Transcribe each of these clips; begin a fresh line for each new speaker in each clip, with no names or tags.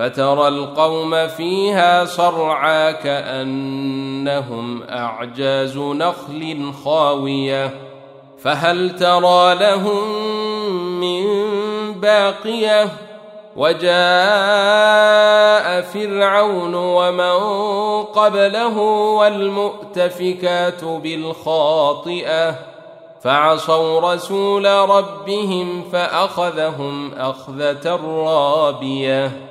فترى القوم فيها صرعى كأنهم أعجاز نخل خاوية. فهل ترى لهم من باقية؟ وجاء فرعون ومن قبله والمؤتفكات بالخاطئة. فعصوا رسول ربهم فأخذهم أخذة رابية.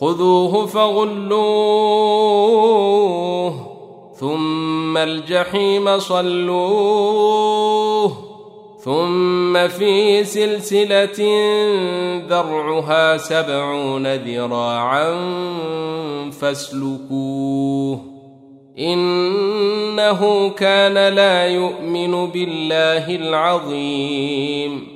خذوه فغلوه ثم الجحيم صلوه ثم في سلسلة ذرعها سبعون ذراعا فاسلكوه إنه كان لا يؤمن بالله العظيم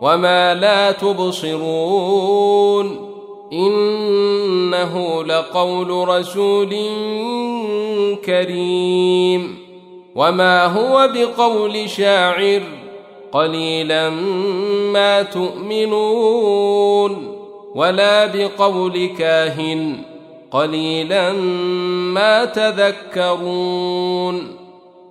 وما لا تبصرون انه لقول رسول كريم وما هو بقول شاعر قليلا ما تؤمنون ولا بقول كاهن قليلا ما تذكرون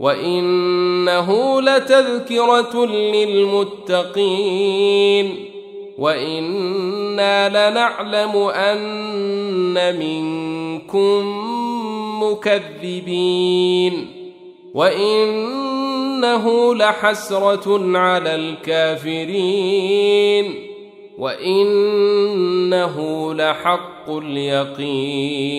وانه لتذكره للمتقين وأنا لنعلم ان منكم مكذبين وانه لحسره على الكافرين وانه لحق اليقين